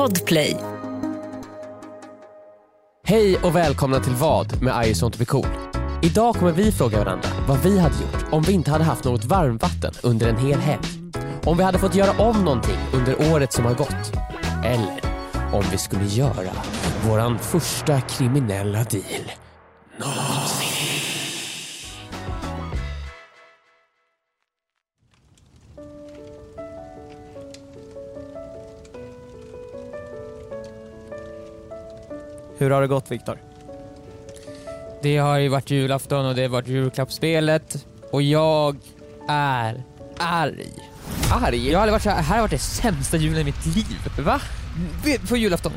Podplay. Hej och välkomna till Vad med I want to be cool. Idag kommer vi fråga varandra vad vi hade gjort om vi inte hade haft något varmvatten under en hel helg. Om vi hade fått göra om någonting under året som har gått. Eller om vi skulle göra våran första kriminella deal någonsin. Hur har det gått Viktor? Det har ju varit julafton och det har varit julklappsspelet och jag är arg. Arg? Jag har aldrig varit så här, här har varit det sämsta julen i mitt liv. Va? På julafton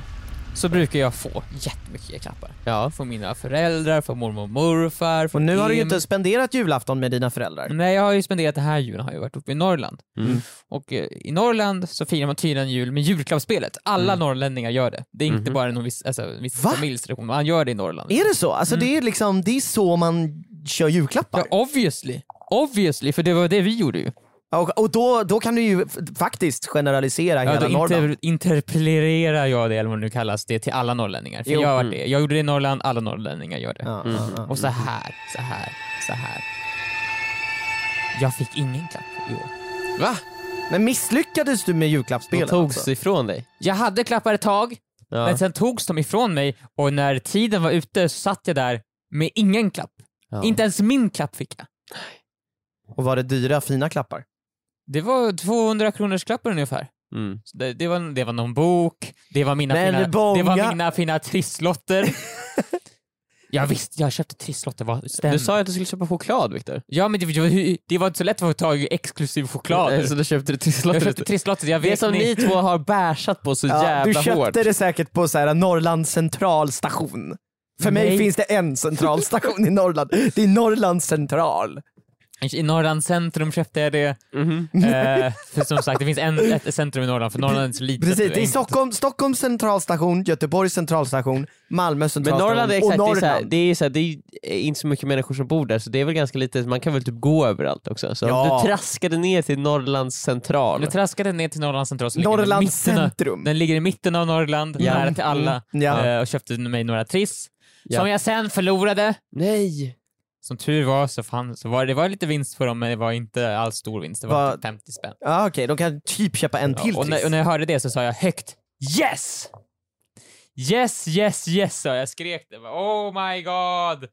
så brukar jag få jättemycket klappar. Ja. Från mina föräldrar, från mormor och morfar, Och från nu har du ju inte spenderat julafton med dina föräldrar. Nej, jag har ju spenderat den här julen har jag varit uppe i Norrland. Mm. Och eh, i Norrland så firar man tydligen jul med julklappsspelet. Alla Mm. norrlänningar gör det. Det är inte Mhm. bara någon viss, alltså, viss Va? familjs tradition, man gör det i Norrland. Är det så? Alltså Mm. det är liksom, det är så man kör julklappar? Ja, obviously. Obviously, för det var det vi gjorde ju. Och, och då, då kan du ju faktiskt generalisera Ja, hela då Norrland. inter, interpellerar jag det, eller vad det nu kallas, det till alla norrlänningar. För Jo. jag Mm. det. Jag gjorde det i Norrland, alla norrlänningar gör det. Ja, Mm. Och så här, så här, så här. Jag fick ingen klapp i år. Va? Men misslyckades du med De julklappsspelet? togs alltså? ifrån dig? Jag hade klappar ett tag, Ja. men sen togs de ifrån mig och när tiden var ute så satt jag där med ingen klapp. Ja. Inte ens min klapp fick jag. Och var det dyra fina klappar? Det var 200 kronors klappar ungefär. Mm. Det, det, var, det var någon bok, det var mina, Men fina, bånga. det var mina fina trisslotter. ja, visst, jag köpte trisslotter, vad stämmer. Du sa att du skulle köpa choklad Viktor. Ja men det, det, var- det var inte så lätt att få tag i exklusiv choklad. Nej, Så du köpte det trisslotter? jag köpte trisslotter, jag Det vet som ni två har bärsat på så Ja, jävla du köpte hårt. det säkert på så här Norrlands centralstation. För mig Nej. finns det en centralstation i Norrland. Det är Norrlands central. I Norrlands centrum köpte jag det. Mhm. Eh, för som sagt, det finns en, ett centrum i Norrland, för Norrland är så litet. Precis, det är. Stockholm, Stockholms centralstation, Göteborgs centralstation, Malmö Men centralstation Norrland är och exakt, det är, så här, Norrland. det, är så här, det är inte så mycket människor som bor där så det är väl ganska lite, man kan väl typ gå överallt också. Så Ja. du traskade ner till Norrlands central. Jag traskade ner till Norrlands central, som Norrlands av- centrum. Den ligger i mitten av Norrland, Ja. nära till alla. Mm, ja. Eh, och köpte mig några triss. Ja. Som jag sen förlorade. Nej! Som tur var så, fann, så var det var lite vinst på dem, men det var inte alls stor vinst. Det var Va- typ 50 spänn. Ja, Okej, de kan typ köpa en till Ja, och, triss. när, och när jag hörde det så sa jag högt Yes! Yes, yes, yes sa jag. Skrek det. Oh my god!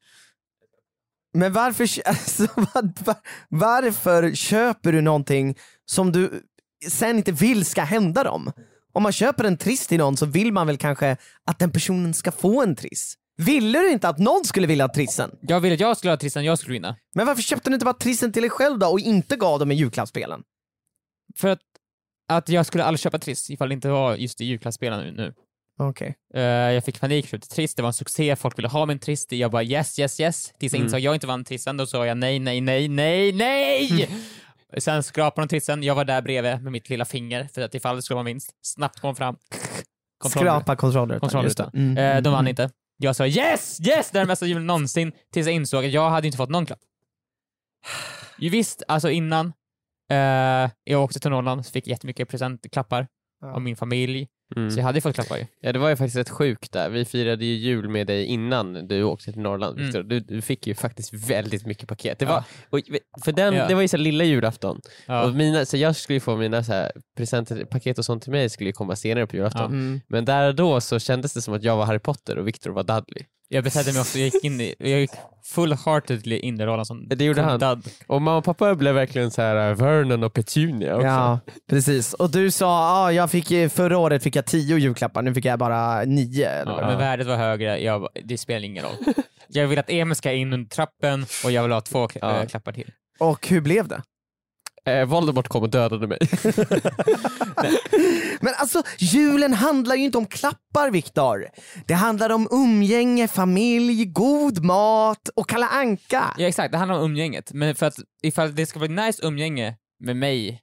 Men varför, alltså, var, var, varför köper du någonting som du sen inte vill ska hända dem? Om man köper en triss till någon så vill man väl kanske att den personen ska få en triss? Ville du inte att någon skulle vilja ha trissen? Jag ville att jag skulle ha trissan, jag skulle vinna. Men varför köpte du inte bara trissen till dig själv då och inte gav dem i julklappsspelen? För att, att jag skulle aldrig köpa triss ifall det inte var just i julklappsspelen nu. nu. Okej. Eh, jag fick panik, köpte triss, det var en succé, folk ville ha min triss. Jag bara yes, yes, yes. Tills jag Mm. insåg att jag inte vann trissen, då sa jag nej, nej, nej, nej, nej! Sen skrapade de trissen, jag var där bredvid med mitt lilla finger för att ifall det skulle vara vinst. Snabbt kom fram. Kontroll- Skrapa det. Mm, Eh, de vann mm. inte. Jag sa yes, yes! Det är den bästa julen någonsin. Tills jag insåg att jag hade inte fått någon klapp. Ju visst, alltså innan eh, jag åkte till Norrland så fick jag jättemycket presentklappar Ja. av min familj. Mm. Så jag hade ju fått klappar ju. Ja det var ju faktiskt rätt sjukt där. Vi firade ju jul med dig innan du åkte till Norrland Mm. Victor. Du, du fick ju faktiskt väldigt mycket paket. Det var, Ja. och, för den, Ja. det var ju så lilla julafton. Ja. Och mina, så jag skulle ju få mina så här, presenter, paket och sånt till mig skulle ju komma senare på julafton. Ja. Mm. Men där och då så kändes det som att jag var Harry Potter och Victor var Dudley. Jag betedde mig också, jag gick in i, jag gick full-heartedly in i rollen som Det gjorde han. Och mamma och pappa blev verkligen så här uh, Vernon och Petunia också. Ja, precis. Och du sa, ah, jag fick, eh, förra året fick jag tio julklappar, nu fick jag bara nio. Eller vad Ja, det men var. värdet var högre, jag, bara, det spelar ingen roll. Jag vill att Emil ska in under trappen och jag vill ha två Ja. äh, klappar till. Och hur blev det? Eh, Voldemort kom och dödade mig. Men alltså, julen handlar ju inte om klappar Viktor. Det handlar om umgänge, familj, god mat och Kalle Anka. Ja exakt, det handlar om umgänget. Men för att ifall det ska bli nice umgänge med mig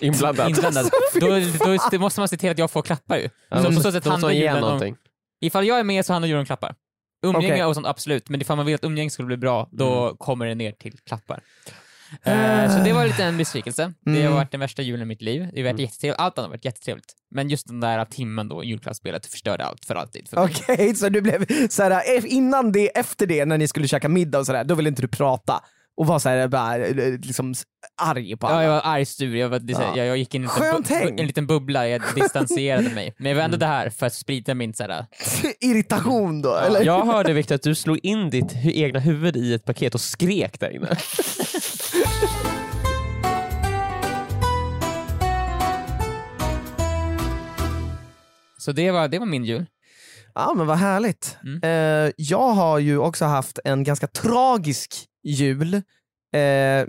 Inblandat. inblandad, då, då, då måste man se till att jag får klappar ju. Ja, så på så sätt handlar julen om, någonting. ifall jag är med så handlar julen om klappar. Umgänge Okej. och sånt absolut, men ifall man vill att umgänge ska bli bra, då Mm. kommer det ner till klappar. Eh, så det var lite en besvikelse. Det har Mm. varit den värsta julen i mitt liv. Det har varit jättetrevligt. Allt annat har varit jättetrevligt. Men just den där timmen då, julklappsspelet, förstörde allt för alltid. För. Okej, så du blev såhär, eh, innan det, efter det, när ni skulle käka middag och sådär, då ville inte du prata? Och var såhär, bara, eh, liksom arg på Ja, alla? jag var arg, sur, jag, var, så Ja. jag, jag gick in i en en liten bubbla, jag distanserade mig. Men jag var ändå där för att sprida min såhär, Irritation då, eller? Jag hörde Viktor att du slog in ditt egna huvud i ett paket och skrek där inne. Så det var, det var min jul. Ja men vad härligt. Mm. Eh, jag har ju också haft en ganska tragisk jul. Eh,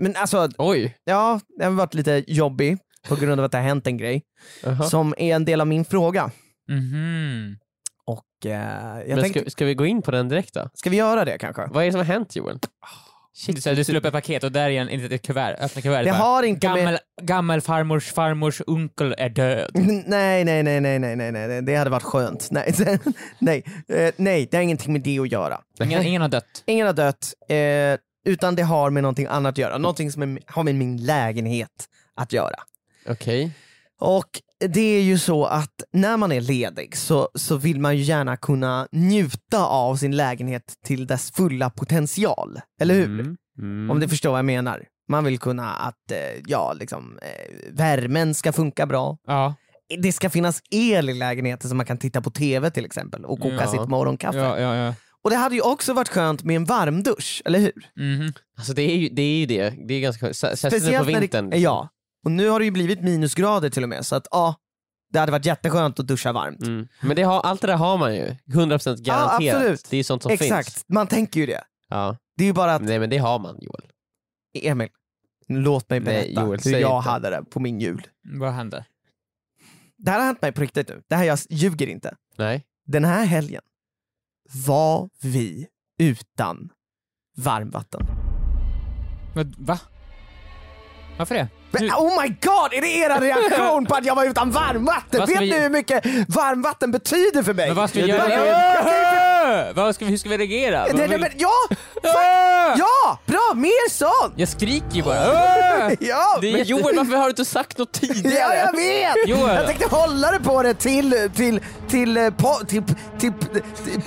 men alltså, Oj. ja, den har varit lite jobbig på grund av att det har hänt en grej Jaha. som är en del av min fråga. Mhm. Och eh, jag Men tänkte, ska, ska vi gå in på den direkt då? ska vi göra det kanske? Vad är det som har hänt Joel? Du, så du slår upp ett paket och där är en, ett kuvert, öppna kuvertet Det bara, har inte med... Gammel, gammelfarmors farmors onkel är död. Nej, nej, nej, nej, nej, nej, nej, det hade varit skönt. Nej, nej, eh, nej, det har ingenting med det att göra. Ingen, ingen har dött. Ingen har dött, eh, utan det har med någonting annat att göra. Någonting som är, har med min lägenhet att göra. Okej. Och det är ju så att när man är ledig så, så vill man ju gärna kunna njuta av sin lägenhet till dess fulla potential. Eller hur? Mm. Mm. Om du förstår vad jag menar. Man vill kunna att eh, ja, liksom, eh, värmen ska funka bra. Ja. Det ska finnas el i lägenheten så man kan titta på TV till exempel och koka Ja. sitt morgonkaffe. Ja. Och det hade ju också varit skönt med en varmdusch, eller hur? Mhm. Alltså det är ju det. Är ju det. det är ganska skönt. Sä- Särskilt nu på vintern. det, ja. Och nu har det ju blivit minusgrader till och med, så att ja, det hade varit jätteskönt att duscha varmt. Mm. Men det har, allt det där har man ju. 100% garanterat. absolut. Det är ju sånt som Exakt, finns. man tänker ju det. Ja. Det är ju bara att, Nej men det har man Joel. Emil, låt mig Nej, berätta Joel, hur jag inte. hade det på min jul. Vad hände? Det här har hänt mig på riktigt nu, det här jag ljuger inte. Nej. Den här helgen var vi utan varmvatten. Vad- Va? Varför det? Men, oh my god, är det era reaktion på att jag var utan varmvatten? Vet vi- ni hur mycket varmvatten betyder för mig? Men vad ska vi göra? jag- Vad ska vi, hur ska vi reagera? Nej, vill- men, ja! Ja! Bra, mer sånt! Jag skriker ju bara. Ja! Det är Men Joel varför har du inte sagt något tidigare? Ja, jag vet! Joel. Jag tänkte hålla det på det till, till, till, eh, po, till, till,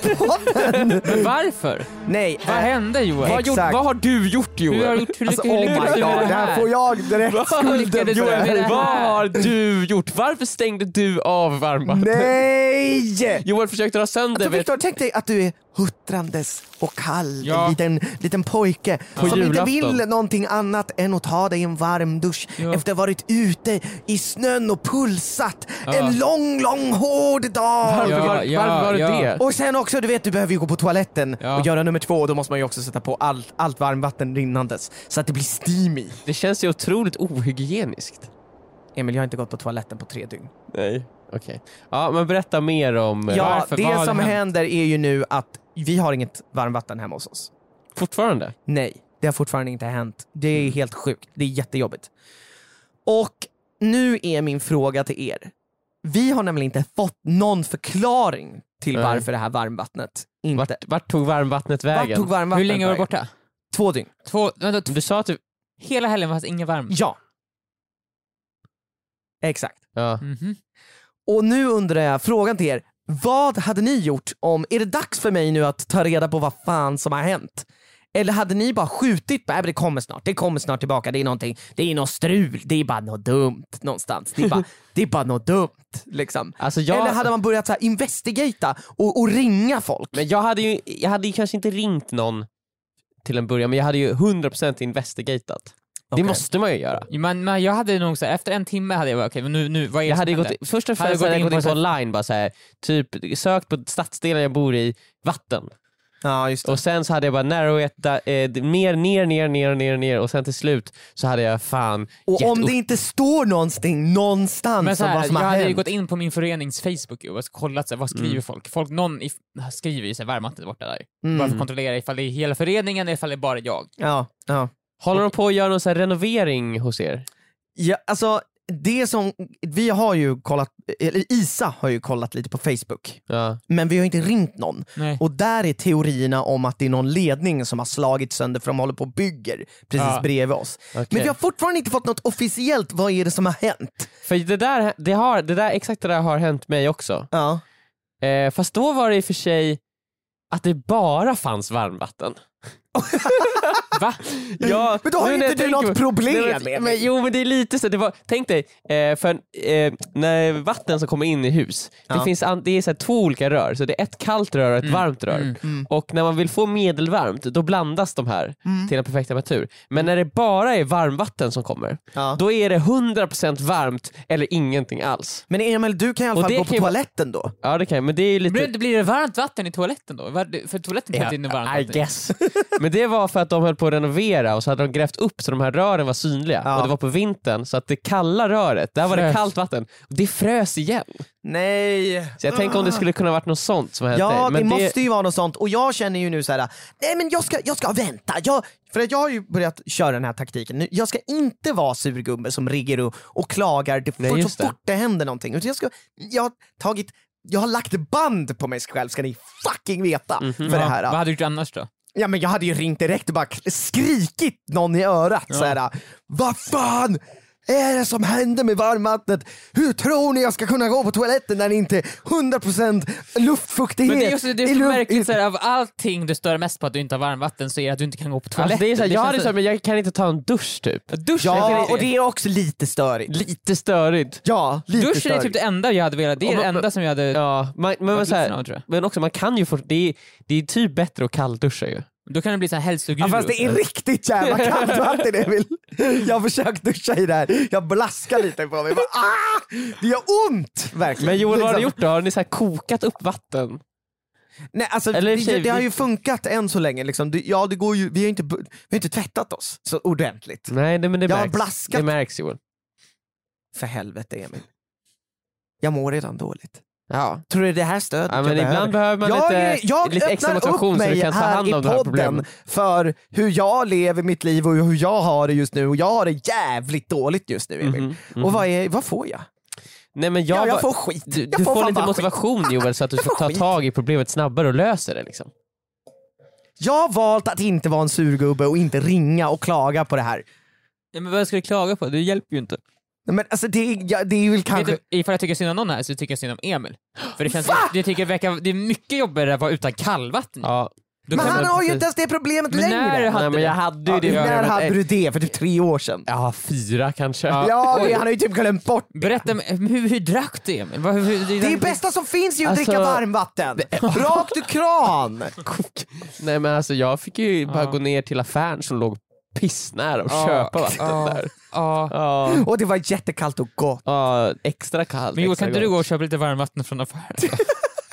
till podden. Men varför? Nej, Vad äh, hände Joel? Vad, har gjort, vad har du gjort Joel? Hur har du gjort? Hur alltså, hur oh my du god, det här får jag direkt Vad skulden du här? Vad har du gjort? Varför stängde du av varmvattnet? Nej! Joel försökte dra sönder Alltså, Viktor, tänk dig att du är huttrandes och kall, Ja. en liten, liten pojke På som inte vill någonting annat än att ta dig en varm dusch Ja. efter att ha varit ute i snön och pulsat Ja. en lång, lång, hård dag. Varför, Ja, var, ja, varför var det ja. det? Och sen också, du vet du behöver ju gå på toaletten Ja. och göra nummer två och då måste man ju också sätta på allt, allt varmvatten rinnandes så att det blir steamy. Det känns ju otroligt ohygieniskt. Emil, jag har inte gått på toaletten på tre dygn. Nej. Okej. Ja men berätta mer om... eh, Ja, varför? Det som hänt? händer är ju nu att vi har inget varmvatten hemma hos oss. Fortfarande? Nej, det har fortfarande inte hänt. Det Mm. är helt sjukt. Det är jättejobbigt. Och nu är min fråga till er. Vi har nämligen inte fått någon förklaring till Nej. varför det här varmvattnet inte... Vart, vart tog varmvattnet Vart vägen? tog varmvattnet Hur länge var du vägen? borta? Två dygn. Två, vänta, t- Du sa att du... hela helgen fanns ingen varm? Ja. Exakt. Ja. Mhm. Och nu undrar jag, frågan till er. Vad hade ni gjort om, är det dags för mig nu att ta reda på vad fan som har hänt? Eller hade ni bara skjutit, nej men det kommer snart, det kommer snart tillbaka, det är någonting, det är något strul, det är bara något dumt någonstans. Det är bara, det är bara något dumt liksom. Alltså jag... Eller hade man börjat så här investigata och, och ringa folk? Men jag hade ju jag hade ju kanske inte ringt någon till en början, men jag hade ju 100% investigatat. Det Okej. måste man ju göra. Men, men jag hade nog så här, efter en timme hade jag bara okej, men nu, nu, vad är det Jag som hade händer? gått, först och främst gått hade jag in gått på in på här- online, bara så här, typ sökt på stadsdelen jag bor i, vatten. Ja just det. Och sen så hade jag bara narrowat eh, mer, ner, ner, ner, ner, ner och sen till slut så hade jag fan Och om upp. det inte står någonting någonstans Men så om här, vad som jag har hade ju hänt. gått in på min förenings Facebook och kollat så här, vad skriver folk. folk. Någon i, skriver ju så här, varmvattnet borta där. Bara för Mm. att kontrollera ifall det är hela föreningen eller ifall det är bara jag. Ja, ja. Håller de på att göra någon så här renovering hos er? Ja, alltså, det som, vi har ju kollat, eller Isa har ju kollat lite på Facebook, Ja. men vi har inte ringt någon. Nej. Och där är teorierna om att det är någon ledning som har slagit sönder för de håller på och bygger precis Ja. bredvid oss. Okej. Men vi har fortfarande inte fått något officiellt, vad är det som har hänt? För det där, det har, det där, exakt det där har hänt mig också. Ja. Eh, fast då var det i och för sig att det bara fanns varmvatten. Va? Ja, Men då har ju inte du något på- problem Nej, med men, det. men, Jo men det är lite så, det var, tänk dig, eh, för eh, när vatten som kommer in i hus, det, Ja. finns an, det är så här två olika rör, så det är ett kallt rör och ett Mm, varmt rör. mm. Mm. Och när man vill få medelvarmt, då blandas de här Mm. till en perfekt temperatur. Men när det bara är varmvatten som kommer, Ja. då är det 100% varmt eller ingenting alls. Men Emil, du kan i alla fall det gå på kan toaletten då? Ja det kan jag, men det är lite... Blir, blir det varmt vatten i toaletten då? För toaletten tar inte in varmt I vatten. guess. Men det var för att de höll på att renovera och så hade de grävt upp så de här rören var synliga. Ja. Och det var på vintern så att det kalla röret, där var det kallt vatten. Och det frös igen. Nej. Så jag tänker om det skulle kunna varit något sånt som hände. Ja, men det måste ju vara något sånt. Och jag känner ju nu så här: nej men jag ska, jag ska vänta. Jag, för att jag har ju börjat köra den här taktiken. Nu, Jag ska inte vara surgubbe som rigger och, och klagar det, Nej, för, så det. fort det händer någonting. Utan jag, ska, jag har tagit jag har lagt band på mig själv ska ni fucking veta Mhm. för det här. Vad hade du gjort annars då? Ja men jag hade ju ringt direkt och bara skrikit någon i örat Ja. såhär. Vad fan är det som händer med varmvattnet? Hur tror ni jag ska kunna gå på toaletten när det inte är 100% luftfuktighet? Men det är också det är så luft- märkligt, så här, av allting du stör mest på att du inte har varmvatten så är det att du inte kan gå på toaletten. Alltså det är så här, jag känns hade så- sagt men jag kan inte ta en dusch typ. Dusch, Ja, och det är också lite störigt. Lite störigt. Ja, lite Duschen är störigt. typ det enda jag hade velat, det är Och det man- enda som jag hade Ja, man, men, men, varit så här, av, tror jag. men också man kan ju få, det är, det är typ bättre att kallduscha ju. Då kan det bli så här hälsoguru. Ja, fast det är riktigt jävla kallt vatten Emil. Jag har försökt duscha i det här, jag blaskar lite på mig. Bara, ah! Det gör ont! Verkligen. Men Joel vad har du Liksom. gjort då? Har ni så här kokat upp vatten? Nej, alltså, Eller det, det har ju funkat än så länge. Liksom. Det, ja, det går ju, vi, har inte, vi har inte tvättat oss så ordentligt. Nej det, men det Jag har märks. blaskat. Det märks Joel. För helvete Emil. Jag mår redan dåligt. Ja. Tror du det är det här stödet Ja, jag men behöver? ibland behöver man jag, lite, jag lite extra motivation så du kan ta här hand i om de här podden problemen. för hur jag lever mitt liv och hur jag har det just nu. Och jag har det jävligt dåligt just nu Emil. Mhm, mhm. Och vad, är, vad får jag? Nej, men jag, ja, jag får skit. Du, jag du får, fan lite motivation Joel så att du Jag ska får ta skit. tag i problemet snabbare och löser det. Liksom. Jag har valt att inte vara en surgubbe och inte ringa och klaga på det här. Ja, men vad ska du klaga på? Det hjälper ju inte. Nej, Men alltså det, är- ja, det är väl kanske... Vet du, ifall jag tycker synd om någon här så tycker jag synd om Emil. För det känns, Va? det, tycker jag verkar, det är mycket jobbigare att vara utan kallvatten. Ja. Då Men kan han har ju inte ens det problemet Men längre! när hade Nej, men jag hade ju ja, det när hade du det? För typ tre år sedan? Ja, fyra kanske. Ja. Ja, det, han har ju typ glömt bort Berätta, men hur, hur drack du Emil? Hur, hur, Det är bästa som finns ju att Alltså- dricka varmvatten! Rakt ur kran! Nej men alltså jag fick ju bara Ja. gå ner till affären som låg pissnära och Ja. köpa vatten Ja. där. Ja. Ja, Och det var jättekallt och gott. ja, extra kallt. Men Joel, kan inte du gå och köpa lite varmvatten från affären?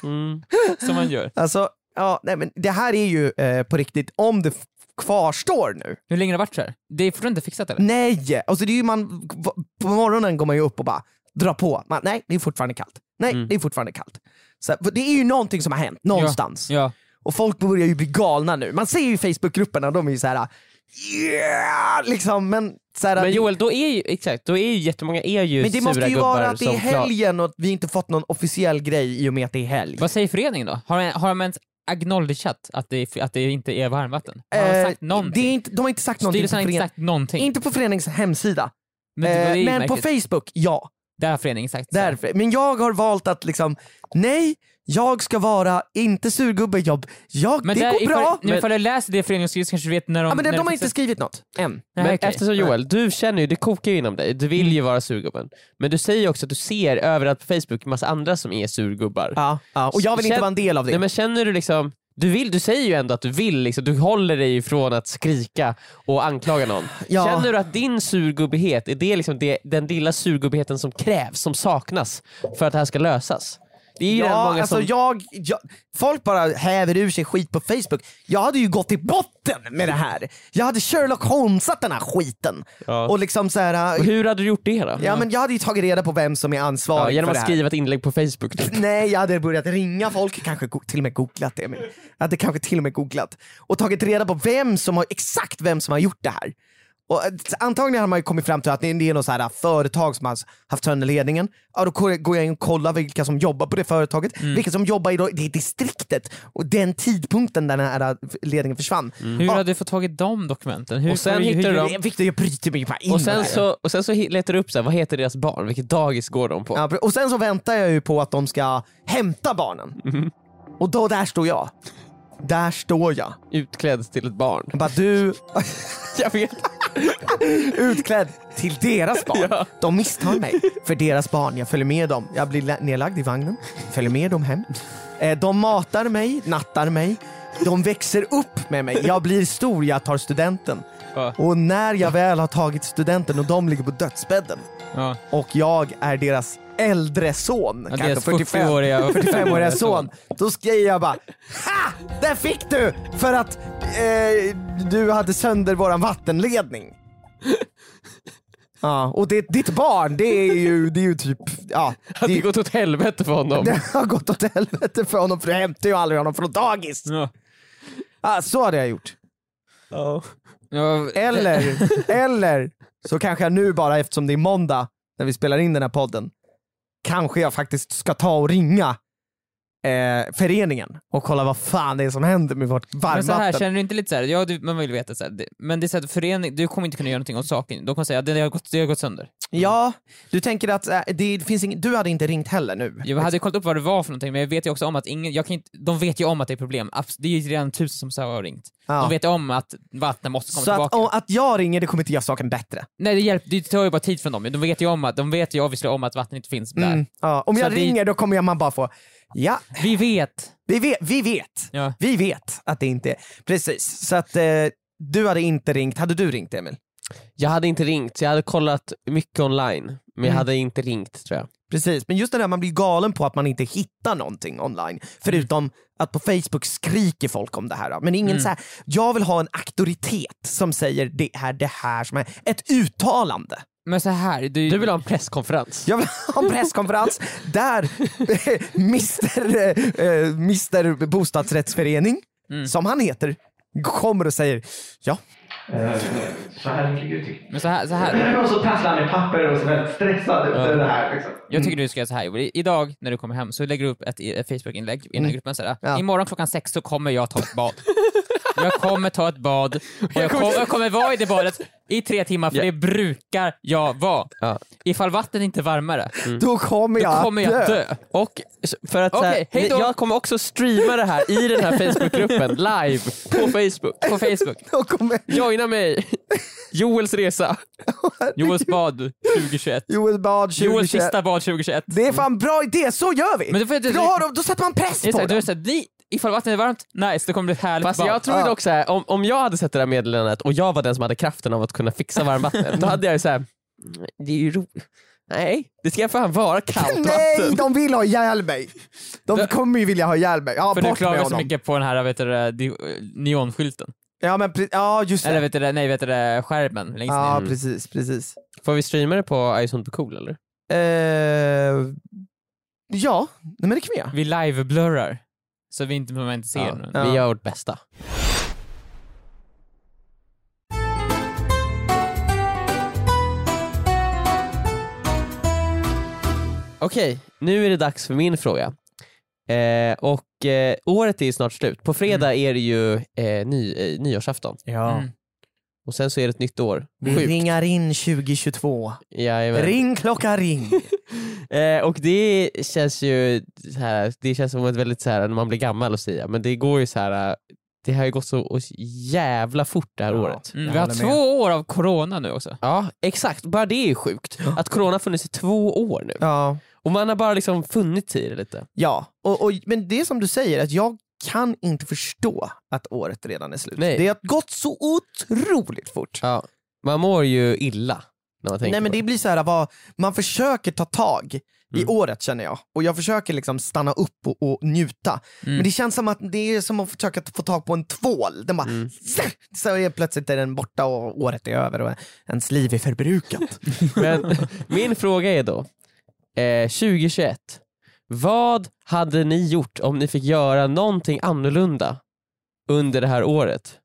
Mm. Som man gör. Alltså, ja, nej, men det här är ju eh, på riktigt, om det kvarstår nu. Hur länge har det varit så här? Det är fortfarande inte fixat eller? Nej! Alltså det är ju man, på morgonen går man ju upp och bara drar på. Man, nej, det är fortfarande kallt. Nej, Mm. det är fortfarande kallt. Så, det är ju någonting som har hänt någonstans. Ja. Och folk börjar ju bli galna nu. Man ser ju i Facebookgrupperna, de är ju så här. Yeah! Liksom, men, så Men Joel, då är ju, exakt, då är ju jättemånga är ju men det måste sura ju gubbar vara att det är helgen och att vi inte fått någon officiell grej i och med att det är helg. Vad säger föreningen då? Har de, har de ens acknowledgat att det, att det inte är varmvatten? Har de Eh, sagt någonting? det är inte, de har inte sagt någonting Styrelsen har inte sagt någonting. inte på föreningens hemsida. men Eh, men på. Facebook, ja. Där har föreningen sagt så. Därför. Men jag har valt att liksom, nej, jag ska vara inte surgubbejobb. Jag, Men det där, går ifall, bra. men ifall du läser det föreningen skriver så kanske du vet när de... Ja, men de, när de har inte skrivit något än. Nej, Men okej. eftersom Joel, du känner ju, det kokar ju inom dig, du vill Mm. ju vara surgubben. Men du säger ju också att du ser överallt på Facebook massa andra som är surgubbar. Ja, ja. Och jag vill inte Känn- vara en del av det. Nej, men känner du liksom, du, vill, du säger ju ändå att du vill, liksom, du håller dig ifrån att skrika och anklaga någon. Ja. Känner du att din surgubbighet, är det, liksom det den lilla surgubbigheten som krävs, som saknas för att det här ska lösas? Det är ju Ja, många alltså som... jag, jag, folk bara häver ur sig skit på Facebook. Jag hade ju gått i botten med det här. Jag hade Sherlock Holmesat den här skiten. Ja. Och liksom så här, Hur hade du gjort det då? ja, men jag hade ju tagit reda på vem som är Ja, ansvarig genom för att det här. skriva ett inlägg på Facebook. Typ. Nej, jag hade börjat ringa folk, kanske till och med googlat det. Jag hade kanske till och med googlat och tagit reda på vem som har, exakt vem som har gjort det här. Och eh, antagligen har man ju kommit fram till att det är något så här eh, företag som har haft sönder ledningen. Ja, då går jag in och kollar vilka som jobbar på det företaget, Mm. vilka som jobbar i det distriktet och den tidpunkten där den här eh, ledningen försvann. Hur Ja. har du fått tag i de dokumenten? Hur, Och sen hur, hittar hur, du dem. Victor, jag bryter mig bara in Och sen, så, och sen så letar du upp så här, vad heter deras barn, vilket dagis går de på? Ja, och sen så väntar jag ju på att de ska hämta barnen. Mhm. Och då där står jag. Där står jag. Utklädd till ett barn. Jag bara du, Jag vet. Utklädd till deras barn. Ja. De misstar mig för deras barn. Jag följer med dem. Jag blir nedlagd i vagnen, följer med dem hem. Eh, De matar mig, nattar mig. De växer upp med mig. Jag blir stor, jag tar studenten. Ja. Och när jag väl har tagit studenten och de ligger på dödsbädden ja. och jag är deras äldre son, Ja, kanske deras 45, 40-åriga 45-åriga son, då skriker jag bara Ha! Där fick du! För att eh, du hade sönder våran vattenledning. Ja, och det, ditt barn, det är ju, det är ju typ, ja, det det, gått åt helvete för honom. det har gått åt helvete för honom för du hämtar ju aldrig honom från dagis. Ja. Ja, så hade jag gjort. Ja. Eller, eller så kanske jag nu bara eftersom det är måndag när vi spelar in den här podden, kanske jag faktiskt ska ta och ringa eh, föreningen och kolla vad fan det är som händer med vårt Men så här, varmvatten. känner du inte lite så här, ja du, man vill veta så här, det, men det är så att förening, du kommer inte kunna göra någonting åt saken. De kommer säga att det har gått, det har gått sönder. Ja, du tänker att äh, det finns ing- du hade inte ringt heller nu? Jag hade kollat upp vad det var för någonting, men jag vet ju också om att ingen, jag kan inte, de vet ju om att det är problem. Det är ju redan tusen som så har ringt. Ja. De vet om att vattnet måste komma Så att, tillbaka. om, att jag ringer det kommer inte göra saken bättre. Nej det hjälper, det tar ju bara tid från dem. De vet ju om att, de vet ju obviously om att vattnet inte finns där. Mm, ja. Om Så jag det- ringer då kommer jag man bara få, ja, Vi vet! vi vet, vi vet, Ja. vi vet att det inte är, precis. Så att eh, du hade inte ringt, hade du ringt Emil? Jag hade inte ringt, jag hade kollat mycket online, men jag Mm. hade inte ringt tror jag. Precis, men just det där man blir galen på att man inte hittar någonting online. Förutom att på Facebook skriker folk om det här. Men ingen Mm. så här, jag vill ha en auktoritet som säger det är det här som är ett uttalande. Men så här, du, Du vill ha en presskonferens? Jag vill ha en presskonferens där Mr, eh, Mr bostadsrättsförening, Mm. som han heter, kommer och säger ja. Så här ligger det till. men så här, så här. Mm. Och så prasslar han med papper och så väldigt stressad efter det här. Liksom. Jag tycker du ska göra så här Idag när du kommer hem så lägger du upp ett, ett Facebook-inlägg i den här gruppen såhär. Ja. Imorgon klockan sex så kommer jag ta ett bad. jag kommer ta ett bad och jag kommer, jag kommer vara i det badet i tre timmar för Ja. det brukar jag vara. Ja. Ifall vattnet inte är varmare, Då kommer då jag kommer jag dö. dö. Och för att så här, då. jag kommer också streama det här i den här Facebookgruppen live på Facebook. På Facebook. Då kommer Joina mig! Joels resa. Joels bad 2021. Joel Bad 2021. Joels sista bad 2021. Det är fan bra idé, så gör vi! Men då får jag- då, de, då sätter man press på så här, dem. Du ifall vattnet är varmt, nice, det kommer bli ett härligt Fast bad. jag tror Ja. dock så här, om, om jag hade sett det där meddelandet och jag var den som hade kraften av att kunna fixa varmvatten, då hade jag ju såhär, det är ju roligt. Nej, det ska fan vara kallt Nej, vatten. de vill ha ihjäl mig! De Det- kommer ju vilja ha ihjäl mig. Ja, För du bort klagar så mycket på den här vet du, neonskylten. Ja, men ja just det. Eller vet du, nej, vet du, skärmen längst ja, ner. precis, precis. Får vi streama det på Ison på cool eller? Eh, ja, nej, men det kan vi göra. Vi live-blurrar. Så vi inte, man inte ser Ja, den. Ja. Vi gör vårt bästa. Okej, nu är det dags för min fråga. Eh, och eh, året är ju snart slut. På fredag är det ju eh, ny, eh, nyårsafton. Ja. Mm. Och sen så är det ett nytt år. Vi Sjukt. ringar in 2022. Jajamän. Ring klocka ring. Eh, och det känns ju så här, det känns som ett väldigt så här, när man blir gammal att säga, men det går ju så här. det har ju gått så jävla fort det här Ja. året. Mm, vi har håller med. två år av corona nu också. Ja, exakt. Bara det är ju sjukt. Att corona funnits i två år nu. ja, Och man har bara liksom funnits i det lite. ja. Och, och, men det är som du säger, att jag kan inte förstå att året redan är slut. Nej. Det har gått så otroligt fort. Ja. Man mår ju illa när man tänker Nej men på det blir så här, vad, man försöker ta tag i Mm. året känner jag. Och jag försöker liksom stanna upp och, och njuta. Mm. Men det känns som att det är som att försöka få tag på en tvål. Den bara, Mm. så är plötsligt är den borta och året är över och ens liv är förbrukat. Men min fråga är då, eh, 2021, vad hade ni gjort om ni fick göra någonting annorlunda under det här året?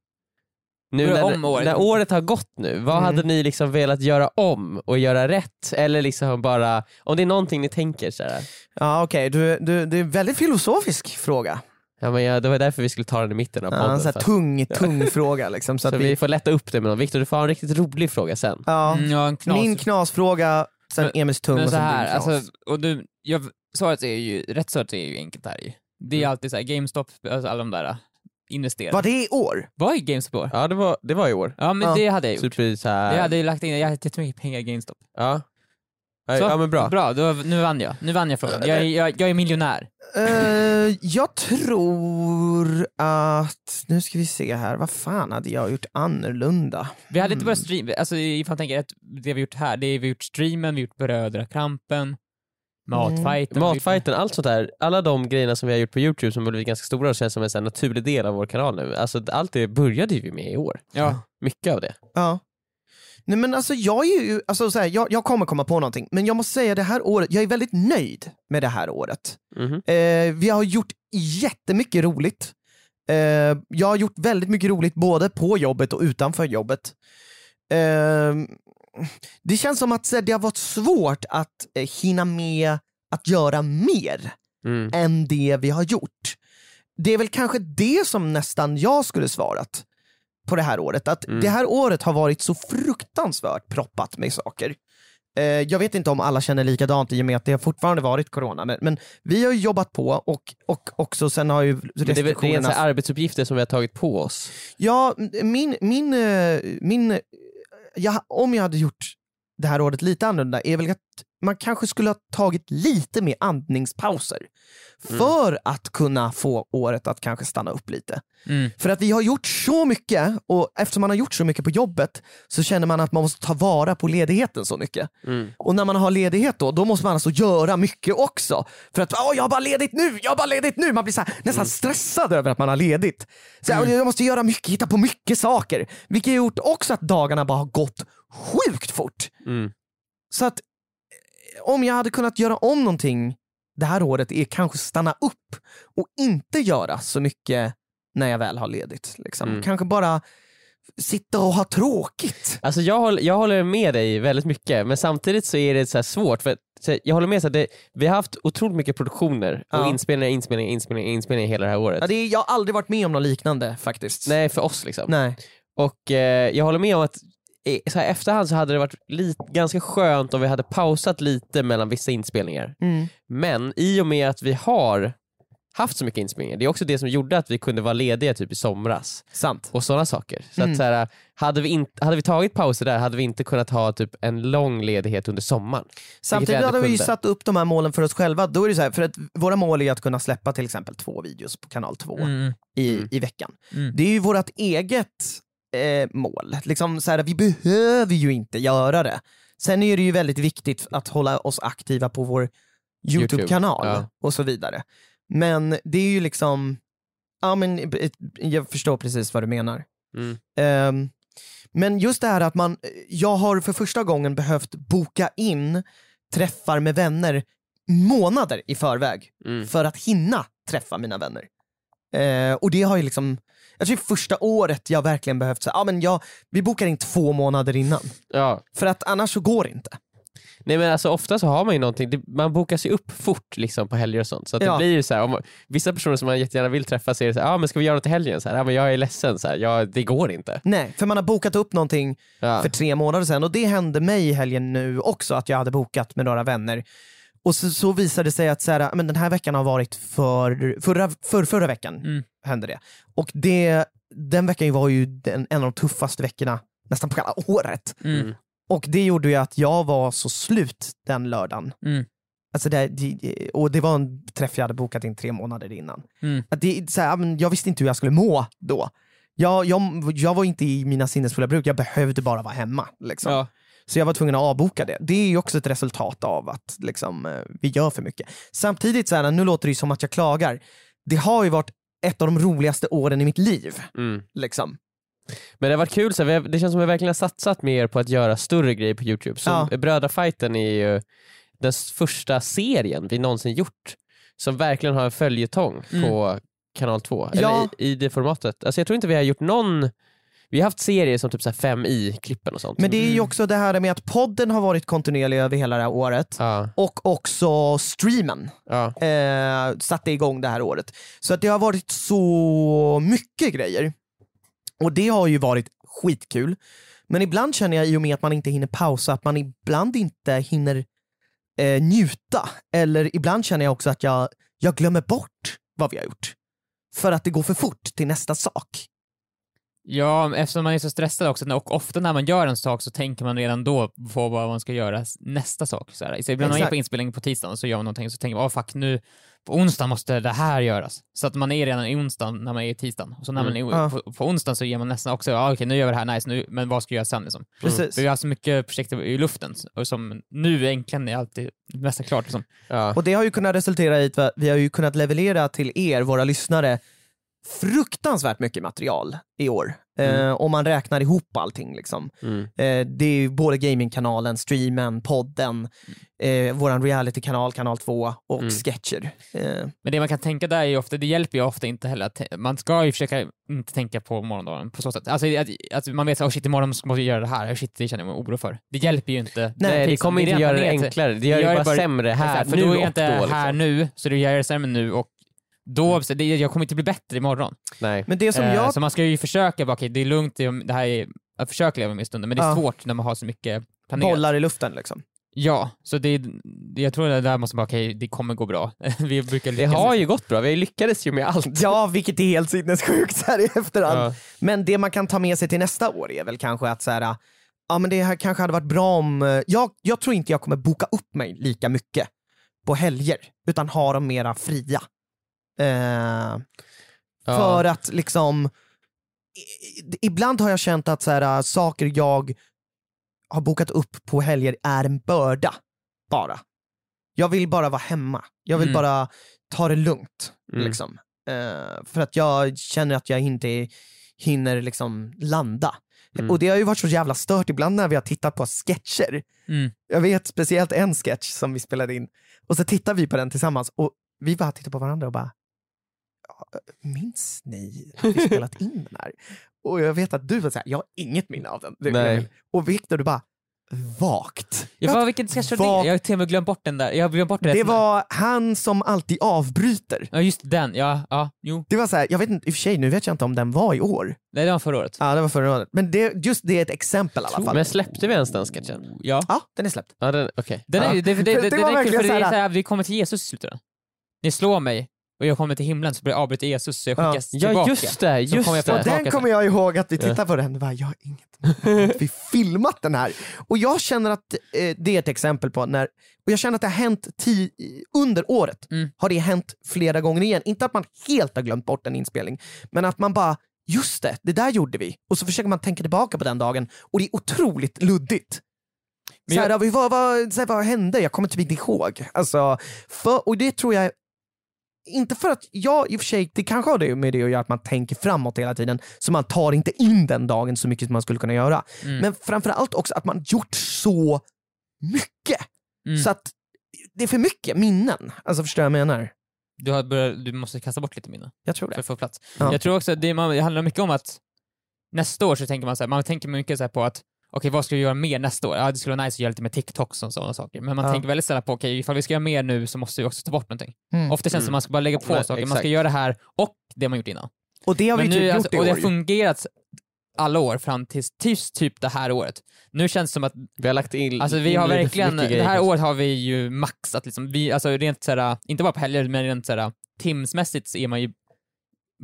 Nu när, om året? när året har gått nu, vad Mm. hade ni liksom velat göra om och göra rätt? Eller liksom bara, om det är någonting ni tänker så här. Ja okej, du, du, det är en väldigt filosofisk fråga. Ja, men ja, det var därför vi skulle ta den i mitten av Ja, podden. en sån tung, tung fråga liksom. Så så att vi vi, får lätta upp det med någon. Viktor du får ha en riktigt rolig fråga sen. ja, Mm, ja, en knas. min knasfråga, sen Men- Emils tung Men och så sen här, din knas. alltså, och du, jag, svaret är ju, rätt svaret är ju enkelt här ju. Det är Mm. alltid så här, GameStop, alltså alla de där, äh, investera. Var det i år? Vad är GameStop i år? Ja det var, det var i år. Ja men Ja. det hade jag gjort. Typ så här, Jag hade ju lagt in, jag hade jättemycket pengar i GameStop. ja. Ja, Så, ja men bra. Bra, då, nu vann jag. Nu vann jag frågan. Jag, är- jag, jag är miljonär. Eh, jag tror att, nu ska vi se här, vad fan hade jag gjort annorlunda? Vi hade inte börjat streama, alltså ifall man tänker att det vi gjort här, det är vi gjort streamen, vi har gjort Brödrakrampen, Matfighten. gjort- Matfighten, allt sånt där, alla de grejerna som vi har gjort på youtube som har blivit ganska stora och känns som en så här naturlig del av vår kanal nu. Alltså allt det började ju vi med i år. Ja. Mycket av det. Ja. Nej men alltså jag är ju, alltså så här, jag, jag kommer komma på någonting, men jag måste säga det här året, jag är väldigt nöjd med det här året. Mhm. Eh, vi har gjort jättemycket roligt. Eh, jag har gjort väldigt mycket roligt både på jobbet och utanför jobbet. Eh, det känns som att det har varit svårt att eh, hinna med att göra mer Mm. än det vi har gjort. Det är väl kanske det som nästan jag skulle svarat på det här året. Att Mm. det här året har varit så fruktansvärt proppat med saker. Eh, jag vet inte om alla känner likadant i och med att det har fortfarande varit corona, men, men vi har jobbat på och, och också sen har ju Men det är det är restriktionerna... arbetsuppgifter som vi har tagit på oss. Ja, min, min, eh, min jag, om jag hade gjort det här året lite annorlunda är väl att man kanske skulle ha tagit lite mer andningspauser för att kunna få året att kanske stanna upp lite. Mm. För att vi har gjort så mycket och eftersom man har gjort så mycket på jobbet så känner man att man måste ta vara på ledigheten så mycket. Mm. Och när man har ledighet då, då måste man alltså göra mycket också. För att Åh, jag har bara ledigt nu, jag har bara ledigt nu. Man blir så här, nästan stressad över att man har ledigt. Så här, Jag måste göra mycket, hitta på mycket saker. Vilket har gjort också att dagarna bara har gått sjukt fort. Mm. Så att eh, om jag hade kunnat göra om någonting det här året är kanske stanna upp och inte göra så mycket när jag väl har ledigt. Liksom. Mm. Kanske bara sitta och ha tråkigt. Alltså jag, håller, jag håller med dig väldigt mycket, men samtidigt så är det så svårt. För, jag håller med, så att det, vi har haft otroligt mycket produktioner och Ja. inspelningar, inspelningar, inspelningar, inspelningar hela det här året. Ja, det är, jag har aldrig varit med om något liknande faktiskt. Nej, för oss liksom. Nej. Och eh, jag håller med om att så här efterhand så hade det varit lite, ganska skönt om vi hade pausat lite mellan vissa inspelningar. Mm. Men i och med att vi har haft så mycket inspelningar, det är också det som gjorde att vi kunde vara lediga typ i somras Sant. och sådana saker. Så Mm. att så här, hade, vi inte, hade vi tagit pauser där hade vi inte kunnat ha typ en lång ledighet under sommaren. Samtidigt hade vi ju satt upp de här målen för oss själva. Då är det så här, för att våra mål är att kunna släppa till exempel två videos på kanal 2 Mm. i, Mm. i veckan. Mm. Det är ju vårt eget eh, mål. Liksom så här, vi behöver ju inte göra det. Sen är det ju väldigt viktigt att hålla oss aktiva på vår YouTube-kanal ja. och så vidare. Men det är ju liksom, ja men eh, jag förstår precis vad du menar. Mm. Ehm, men just det här att man, jag har för första gången behövt boka in träffar med vänner månader i förväg Mm. för att hinna träffa mina vänner. Eh, och det har ju liksom, jag tror första året jag verkligen behövt säga, ja men jag, vi bokar in två månader innan. Ja. För att annars så går det inte. Nej men alltså ofta så har man ju någonting, det, man bokar sig upp fort liksom på helger och sånt. Så att Ja. det blir ju så här, om, vissa personer som man jättegärna vill träffa säger så här, ah, men ska vi göra något i helgen? Så här, ah, men jag är ledsen, så här, ja, det går inte. Nej, för man har bokat upp någonting Ja. för tre månader sedan och det hände mig i helgen nu också att jag hade bokat med några vänner. Och så, så visade det sig att så här, men den här veckan har varit för, förra, för, förra veckan Mm. hände det. Och det, den veckan var ju den, en av de tuffaste veckorna nästan på hela året. Mm. Och det gjorde ju att jag var så slut den lördagen. Mm. Alltså det, och det var en träff jag hade bokat in tre månader innan. Mm. Att det, så här, men jag visste inte hur jag skulle må då. Jag, jag, jag var inte i mina sinnesfulla bruk, jag behövde bara vara hemma. Liksom. Ja. Så jag var tvungen att avboka det. Det är ju också ett resultat av att liksom, eh, vi gör för mycket. Samtidigt, så här, nu låter det ju som att jag klagar. Det har ju varit ett av de roligaste åren i mitt liv. Mm. Liksom. Men det har varit kul, så här, det känns som att vi verkligen har satsat mer på att göra större grejer på Youtube. Ja. Brödrafighten är ju den första serien vi någonsin gjort som verkligen har en följetong Mm. på kanal 2. Ja. Eller i, i det formatet. Alltså jag tror inte vi har gjort någon Vi har haft serier som typ så här 5i-klippen och sånt. Men det är ju också det här med att podden har varit kontinuerlig över hela det här året Ja, och också streamen ja. eh, satte igång det här året. Så att det har varit så mycket grejer. Och det har ju varit skitkul. Men ibland känner jag i och med att man inte hinner pausa, att man ibland inte hinner eh, njuta. Eller ibland känner jag också att jag, jag glömmer bort vad vi har gjort. För att det går för fort till nästa sak. Ja, eftersom man är så stressad också, och ofta när man gör en sak så tänker man redan då på vad man ska göra nästa sak. Så, här. så ibland när man är på inspelning på tisdagen så gör man någonting så tänker man, åh fuck, nu på onsdag måste det här göras. Så att man är redan i onsdagen när man är i tisdagen. Och så när man är på, på onsdagen så ger man nästan också, ja okej nu gör vi det här, nice, nu, men vad ska jag göra sen liksom? Precis. För vi har så mycket projekt i luften och som nu äntligen är alltid nästan klart. Liksom. ja. Och det har ju kunnat resultera i att vi har ju kunnat leverera till er, våra lyssnare, fruktansvärt mycket material i år. Eh, om man räknar ihop allting. Liksom. Mm. Eh, det är ju både gamingkanalen, streamen, podden, eh, våran realitykanal, kanal 2 och Mm. sketcher. Eh, Men det man kan tänka där är ju ofta, det hjälper ju ofta inte heller man ska ju försöka inte tänka på morgondagen på så sätt. Alltså att, att man vet att oh shit imorgon måste jag göra det här, oh shit det känner jag mig oro för. Det hjälper ju inte. Nej, det Liksom, kommer inte är göra det enklare. Det gör det bara, sämre här för nu då är och jag inte då. här Liksom. nu, så du gör det sämre nu och då, så det, jag kommer inte bli bättre imorgon. Nej. men det som Eh, jag Så man ska ju försöka, bara, okej det är lugnt, det, är- det här är, jag försöker leva med i stunden, men det är Ja. svårt när man har så mycket planerat. bollar i luften liksom. Ja, så det, jag tror det där måste vara okej, det kommer gå bra. Vi brukar Det har ju gått bra, vi lyckades ju med allt. Ja, vilket är helt sinnessjukt så här i efterhand. Ja. Men det man kan ta med sig till nästa år är väl kanske att så här, ja men det här kanske hade varit bra om, eh, jag, jag tror inte jag kommer boka upp mig lika mycket på helger, utan ha dem mera fria. Eh, Ja. För att liksom, i- ibland har jag känt att så här, saker jag har bokat upp på helger är en börda, bara. Jag vill bara vara hemma, jag vill Mm. bara ta det lugnt. Mm. Liksom. Eh, för att jag känner att jag inte hinner liksom landa. Mm. Och det har ju varit så jävla stört ibland när vi har tittat på sketcher. Mm. Jag vet speciellt en sketch som vi spelade in, och så tittar vi på den tillsammans och vi bara tittar på varandra och bara "Ja, Minns ni att vi spelat in den här? Och jag vet att du var såhär, jag har inget minne av den. Nej. Och Viktor du bara, vagt. Ja, vad, vilken sketch var det? Jag har till och med glömt bort den där. Jag har glömt bort det. Var han som alltid avbryter. Ja just den, ja, ja, jo. Det var så här, jag vet inte, i och för sig nu vet jag inte om den var i år. Nej det var förra året. Ja det var förra året. Men det, just det är ett exempel i alla fall. Men släppte vi ens den sketchen? Ja. Ja, den är släppt. Ja, den, okej. Den är, Ja. det, det, det, Det det, verkligen för det är så här- såhär, vi kommer till Jesus i slutet. Ni slår mig och jag kommer till himlen så blir jag avbryter Jesus så jag Ja. skickas Ja tillbaka. just det, just kom jag Och det. tillbaka den kommer jag ihåg att vi Ja. tittade på den och bara, jag har inget vi filmat den här. Och jag känner att eh, det är ett exempel på när, och jag känner att det har hänt ti- under året, Mm. har det hänt flera gånger igen. Inte att man helt har glömt bort en inspelning, men att man bara, just det, det där gjorde vi. Och så försöker man tänka tillbaka på den dagen och det är otroligt luddigt. Men så här, jag- vad, vad, vad, så här, vad hände? Jag kommer typ inte ihåg. Alltså, för, och det tror jag inte för att jag i och för sig, det kanske har det med det att göra att man tänker framåt hela tiden, så man tar inte in den dagen så mycket som man skulle kunna göra. Mm. Men framförallt också att man gjort så mycket. Mm. Så att det är för mycket minnen. Alltså förstår jag vad jag menar? Du, har börjat, du måste kasta bort lite minnen Jag tror för det. att få plats. Ja. Jag tror också att det, det handlar mycket om att nästa år så tänker man så här, man tänker mycket så här på att okej vad ska vi göra mer nästa år? Ja det skulle vara nice att göra lite med TikToks och sådana saker. Men man Ja. tänker väldigt sällan på okej ifall vi ska göra mer nu så måste vi också ta bort någonting. Mm. Ofta känns det som Mm. att man ska bara lägga på Nej, saker, man exakt. ska göra det här och det man gjort innan. Och det har vi Men typ nu, gjort alltså, i och det år. har fungerat alla år fram tills, tills typ det här året. Nu känns det som att Vi har lagt in Alltså vi in har verkligen, det här året har vi ju maxat liksom, vi, alltså rent såhär, inte bara på helger men rent såhär timsmässigt så är man ju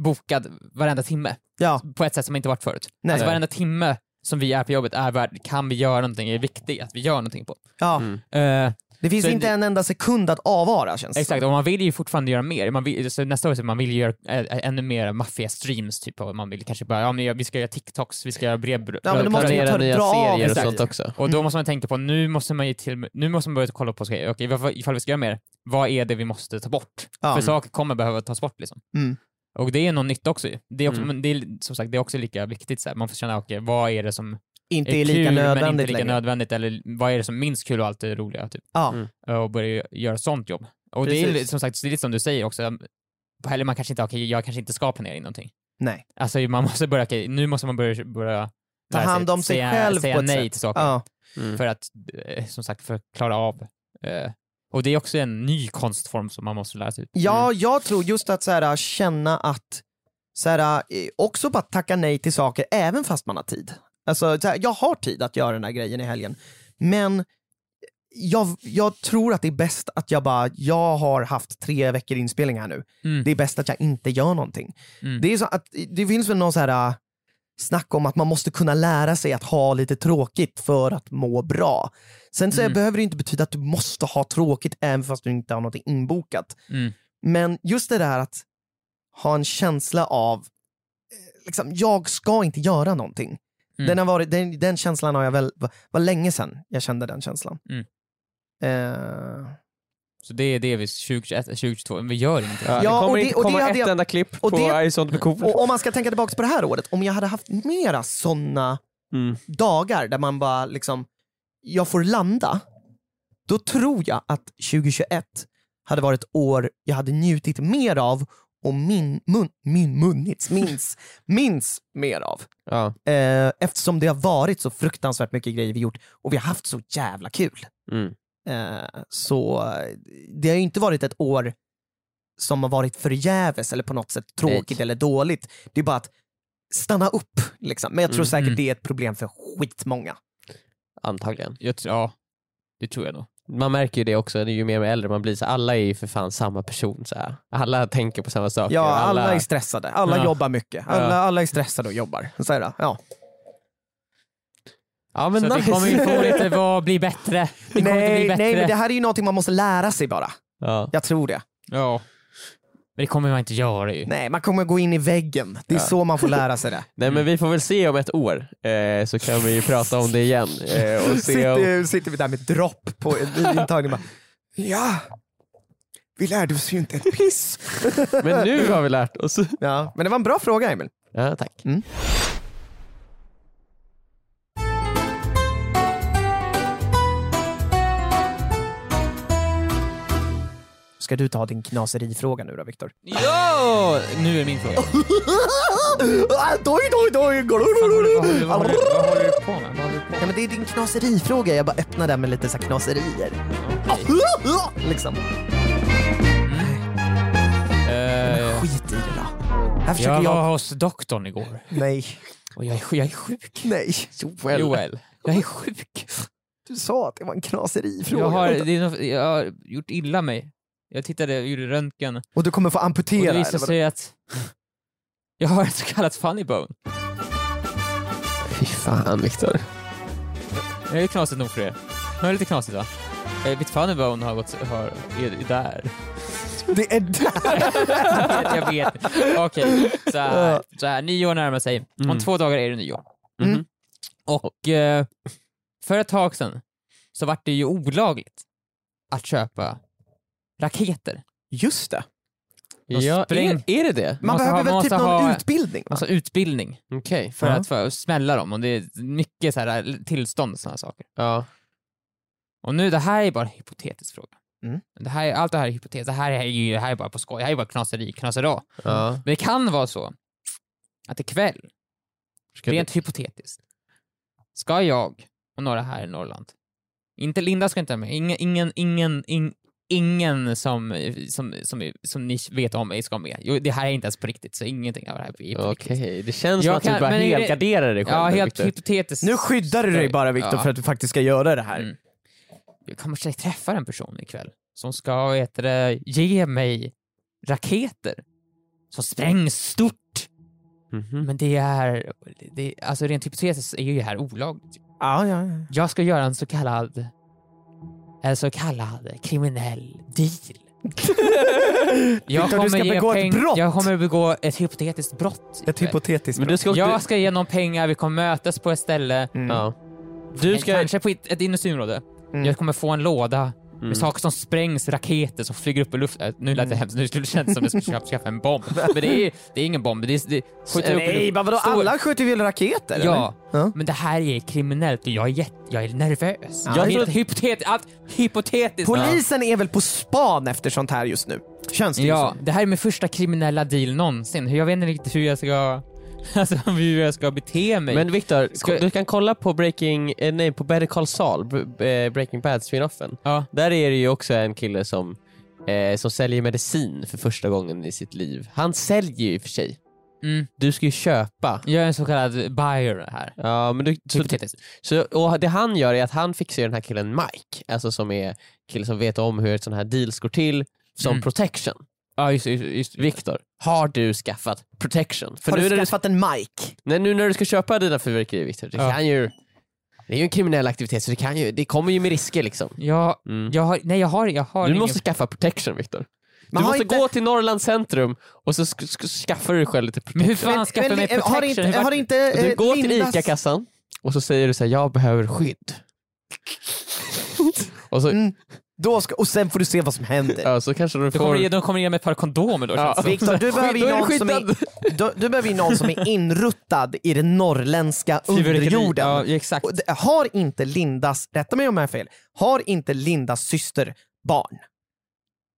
bokad varenda timme. Ja, På ett sätt som inte varit förut. Nej. Alltså varenda timme som vi är på jobbet är värd, kan vi göra någonting, är det viktigt att vi gör någonting på. ja. Mm. Eh, det finns Så inte det- en enda sekund att avvara känns det exakt, och man vill ju fortfarande göra mer. Man vill, så nästa år så man vill ju göra äh, ännu mer maffia-streams, typ, och man vill kanske bara, ja men vi ska göra TikToks, vi ska göra brev... Ja, men då måste ta- nya serier och sånt också. Och då måste man tänka på, nu måste man ju till, nu måste man börja kolla på, okej, okay, ifall vi ska göra mer, vad är det vi måste ta bort? Ja. För saker kommer behöva tas bort liksom. Mm. Och det är något nytt också. Det är också, Mm. men det är, som sagt, det är också lika viktigt så här. man får känna, okej, vad är det som Inte är är lika kul men nödvändigt inte lika längre. nödvändigt, eller vad är det som minst kul och allt det roliga, typ. Ja. Mm. Och börja göra sånt jobb. Och det är Precis. som sagt, det är lite som du säger också, på helger man kanske inte, okej, jag kanske inte ska planera in någonting. Nej. Alltså man måste börja, okej, nu måste man börja, börja Ta hand om sig säga, själv säga på ett nej sätt. till saker. Ja. Mm. För att, eh, som sagt, för att klara av. Eh, och det är också en ny konstform som man måste lära sig. ut. Ja, jag tror just att så här, känna att, så här, eh, också bara tacka nej till saker även fast man har tid. Alltså, så här, jag har tid att göra den här grejen i helgen, men jag, jag tror att det är bäst att jag bara, jag har haft tre veckor inspelning här nu. Mm. Det är bäst att jag inte gör någonting. Mm. Det, är så att, det finns väl någon så här äh, snack om att man måste kunna lära sig att ha lite tråkigt för att må bra. Sen så Mm. behöver det inte betyda att du måste ha tråkigt även fast du inte har något inbokat. Mm. Men just det där att ha en känsla av, eh, liksom, jag ska inte göra någonting. Mm. Den, har varit, den, den känslan har jag väl, var, var länge sedan jag kände den känslan. Mm. Eh, Så det är det vi 2021, 2022, men vi gör ingenting. Ja, Ja, det och kommer det- inte och det komma ett jag- enda klipp och på det- I sånt med cool. och om man ska tänka tillbaka på det här året, om jag hade haft mera såna Mm. dagar där man bara liksom, jag får landa, då tror jag att 2021 hade varit ett år jag hade njutit mer av och min mun, min munnits, minns, minns mer av. Ja. Eh, eftersom det har varit så fruktansvärt mycket grejer vi gjort och vi har haft så jävla kul. Mm. Eh, så det har ju inte varit ett år som har varit förgäves eller på något sätt tråkigt Nej. eller dåligt. Det är bara att stanna upp. Liksom. Men jag tror Mm. säkert Mm. det är ett problem för skitmånga. Antagligen. Jag, tror- ja, det tror jag nog. Man märker ju det också, det är ju mer med äldre man blir, så alla är ju för fan samma person. Så här. Alla tänker på samma saker. Ja, och alla, är stressade. Alla Ja. jobbar mycket. Alla, Ja. alla är stressade och jobbar. Så är det. Ja. Ja men så nice. det kommer ju få lite vad bli bättre. Det kommer inte bli Nej, bättre. nej, men det här är ju någonting man måste lära sig bara. ja. Jag tror det. Ja. Men det kommer man inte göra ju. Nej, man kommer gå in i väggen. Det är Ja. så man får lära sig det. Nej men vi får väl se om ett år, eh, så kan vi ju prata om det igen. Eh, och se om... Sitter, sitter vi där med dropp på en intagning bara, Ja, vi lärde oss ju inte ett piss. Men nu har vi lärt oss. Ja, men det var en bra fråga Emil. Ja, tack. Ska du ta din knaserifråga nu då Viktor? Ja! Nu är min fråga. Doj, doj, doj. Vad håller, du på med? Ja, men det är din knaserifråga, jag bara öppnar den med lite så här knaserier. med? Liksom. Eh, Skit i det då. Här försöker jag jag... var hos doktorn igår Nej, och jag är, jag är sjuk. nej. Joel. Joel, jag är sjuk. Du sa att det var en knaserifråga. Jag har, det är något, jag har gjort illa mig. Jag tittade, jag gjorde röntgen Och du kommer få och amputera. det visade sig att jag har ett så kallat funny bone. Fy fan Viktor. Det är knasigt nog för er. Det är lite knasigt va? Eh, Mitt funny bone har gått, har, är, är där. Det är där. jag vet. Okej, så, här, så här, nyår närmar sig. Om Mm. två dagar är det nyår. Mm. Och eh, för ett tag sedan så vart det ju olagligt att köpa raketer. Just det. De Ja, spräng- är, är det det? Man måste behöver ha- väl man typ någon ha- utbildning? Alltså utbildning Okej. för Ja. att få smälla dem och det är mycket så här, tillstånd och sådana saker. Ja. Och nu, det här är bara en hypotetisk fråga. Mm. Det här, är- allt det här är hypotetiskt, det här är ju det här är bara på skoj, det här är bara knaseri, knasera. ja. Men det kan vara så att ikväll, Ska rent hypotetiskt, ska jag och några här i Norrland, inte Linda ska inte vara med, ingen, ingen, ingen, ing- ingen som, som, som, som ni vet om mig ska med. Jo, det här är inte ens på riktigt, så ingenting av det här är på Okej, riktigt. det känns Jag som att kan- du bara helgarderar dig själv. Ja, nu, helt hypotetiskt. Nu skyddar du dig bara Viktor Ja. för att du faktiskt ska göra det här. Mm. Jag kommer säkert träffa en person ikväll som ska heter det, ge mig raketer som sprängs stort. Mhm. Men det är, det, alltså rent hypotetiskt är ju det här olagligt. Ja, ja, ja. Jag ska göra en så kallad, en så kallad kriminell deal. Jag Victor, du ska begå ett brott. Jag kommer begå ett hypotetiskt brott. Ett hypotetiskt Men du ska, Jag ska ge någon pengar, vi kommer mötas på ett ställe, Mm. ja. Du ska... kanske på ett, ett industriområde. Mm. Jag kommer få en låda Mm. Med saker som sprängs, raketer som flyger upp i luften. Äh, nu lät det hemskt, nu skulle det kännas som att jag skulle skaffa en bomb. Men det är, det är ingen bomb, det är, det skjuter upp Nej, men vadå, alla skjuter väl raketer? Ja, eller? Men det här är kriminellt och jag är, jätte, jag är nervös. Ja, jag är helt hypotet, allt hypotetiskt. Polisen är väl på span efter sånt här just nu? Känns det Ja, det här är min första kriminella deal någonsin. Jag vet inte riktigt hur jag ska, alltså hur jag ska bete mig. Men Viktor, Ska- du kan kolla på Breaking, eh, nej på Better Call Saul, eh, Breaking Bad spinoffen. ja. Där är det ju också en kille som, eh, som säljer medicin för första gången i sitt liv. Han säljer ju i och för sig. Mm. Du ska ju köpa. Jag är en så kallad buyer här. Ja, men du, så, så, och det han gör är att han fixar den här killen Mike, alltså som är kille som vet om hur ett sån här deals går till, som Mm. protection. Ja, just, just, just. Viktor, har du skaffat protection? För Har nu, du när du, skaffat en mic? nej, nu när du ska köpa dina fyrverkerier Viktor, det Ja. kan ju det är ju en kriminell aktivitet så det, kan ju, det kommer ju med risker liksom. Ja, Mm. jag har, nej jag har, jag har Du ingen... måste skaffa protection Viktor. Du måste inte- gå till Norrlands centrum och så sk- sk- skaffar du dig själv lite protection. Men hur fan skaffar jag mig protection? har inte, har inte du går till Lindas- ICA-kassan och så säger du så här, jag behöver skydd. och så, Mm. Då ska, och sen får du se vad som händer. ja, så kanske du de, får... kommer, ge- de kommer ge mig ett par kondomer då Ja. Viktor, du behöver ju någon som är, skyddad. du, du behöver ju någon som är inruttad i den norrländska underjorden. Ja, exakt. Och Har inte Lindas, rätta mig om jag har fel, har inte Lindas syster barn?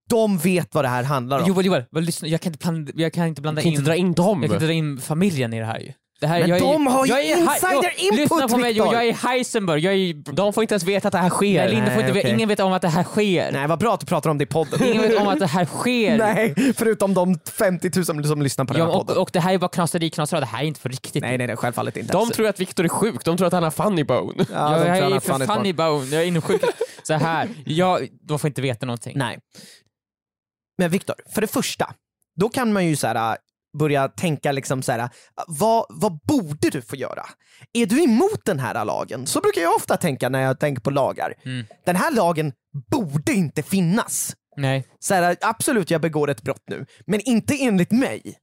De vet vad det här handlar om. Joel, Joel, lyssna, jag kan inte, plan, jag kan inte blanda kan in... inte dra in dem. Jag kan inte dra in familjen i det här ju. Det här, Men jag är, de har ju jag är, insider jo, Lyssna input, på mig, jag är Heisenberg, jag är... De får inte ens veta att det här sker. Nej, Linda får inte, okej. Ingen vet om att det här sker. Nej vad bra att du pratar om det i podden. Ingen vet om att det här sker. Nej, förutom de 50 000 som lyssnar på den Ja, här och, podden. och det här är bara knaseri, knaseri, det här är inte för riktigt. Nej, nej, nej, självfallet inte. De tror att Viktor är sjuk, de tror att han har funny bone. ja, de jag han är har för funny barn. bone, jag är inom sjuk... Så här, jag, de får inte veta någonting. Nej. Men Viktor, för det första, då kan man ju så här, börja tänka liksom så här, vad, vad borde du få göra? Är du emot den här lagen? Så brukar jag ofta tänka när jag tänker på lagar. Mm. Den här lagen borde inte finnas. Nej. Så här, absolut, jag begår ett brott nu, men inte enligt mig.